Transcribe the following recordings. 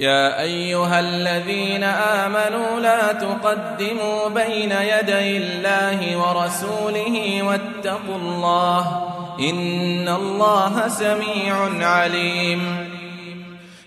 يا أيها الذين آمنوا لا تقدموا بين يدي الله ورسوله واتقوا الله إن الله سميع عليم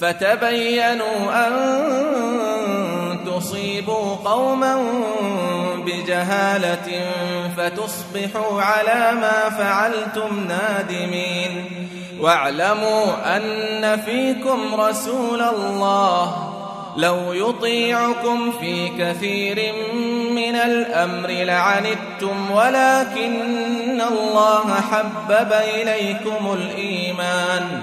فتبينوا أن تصيبوا قوما بجهالة فتصبحوا على ما فعلتم نادمين. واعلموا أن فيكم رسول الله. لو يطيعكم في كثير من الأمر لعنتم ولكن الله حبب إليكم الإيمان.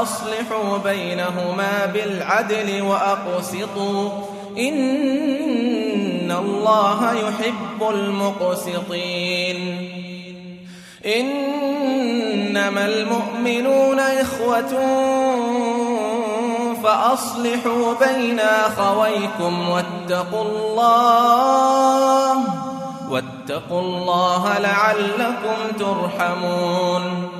فأصلحوا بينهما بالعدل وأقسطوا. إن الله يحب المقسطين. إنما المؤمنون إخوة فأصلحوا بين أخويكم واتقوا الله واتقوا الله لعلكم ترحمون.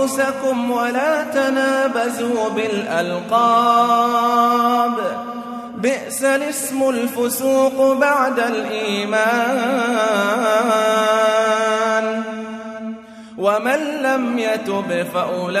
أنفسكم ولا تنابزوا بالألقاب. بئس الاسم الفسوق بعد الإيمان. ومن لم يتب فأولئك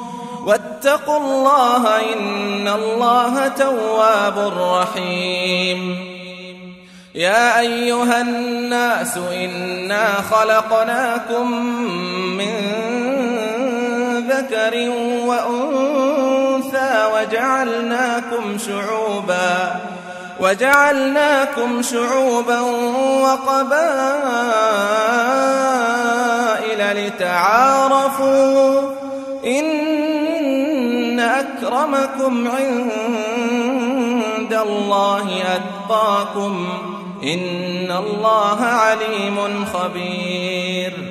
واتقوا الله إن الله تواب رحيم. يا أيها الناس إنا خلقناكم من ذكر وأنثى وجعلناكم شعوبا وجعلناكم شعوبا وقبائل لتعارفوا إن أكرمكم عند الله أتقاكم إن الله عليم خبير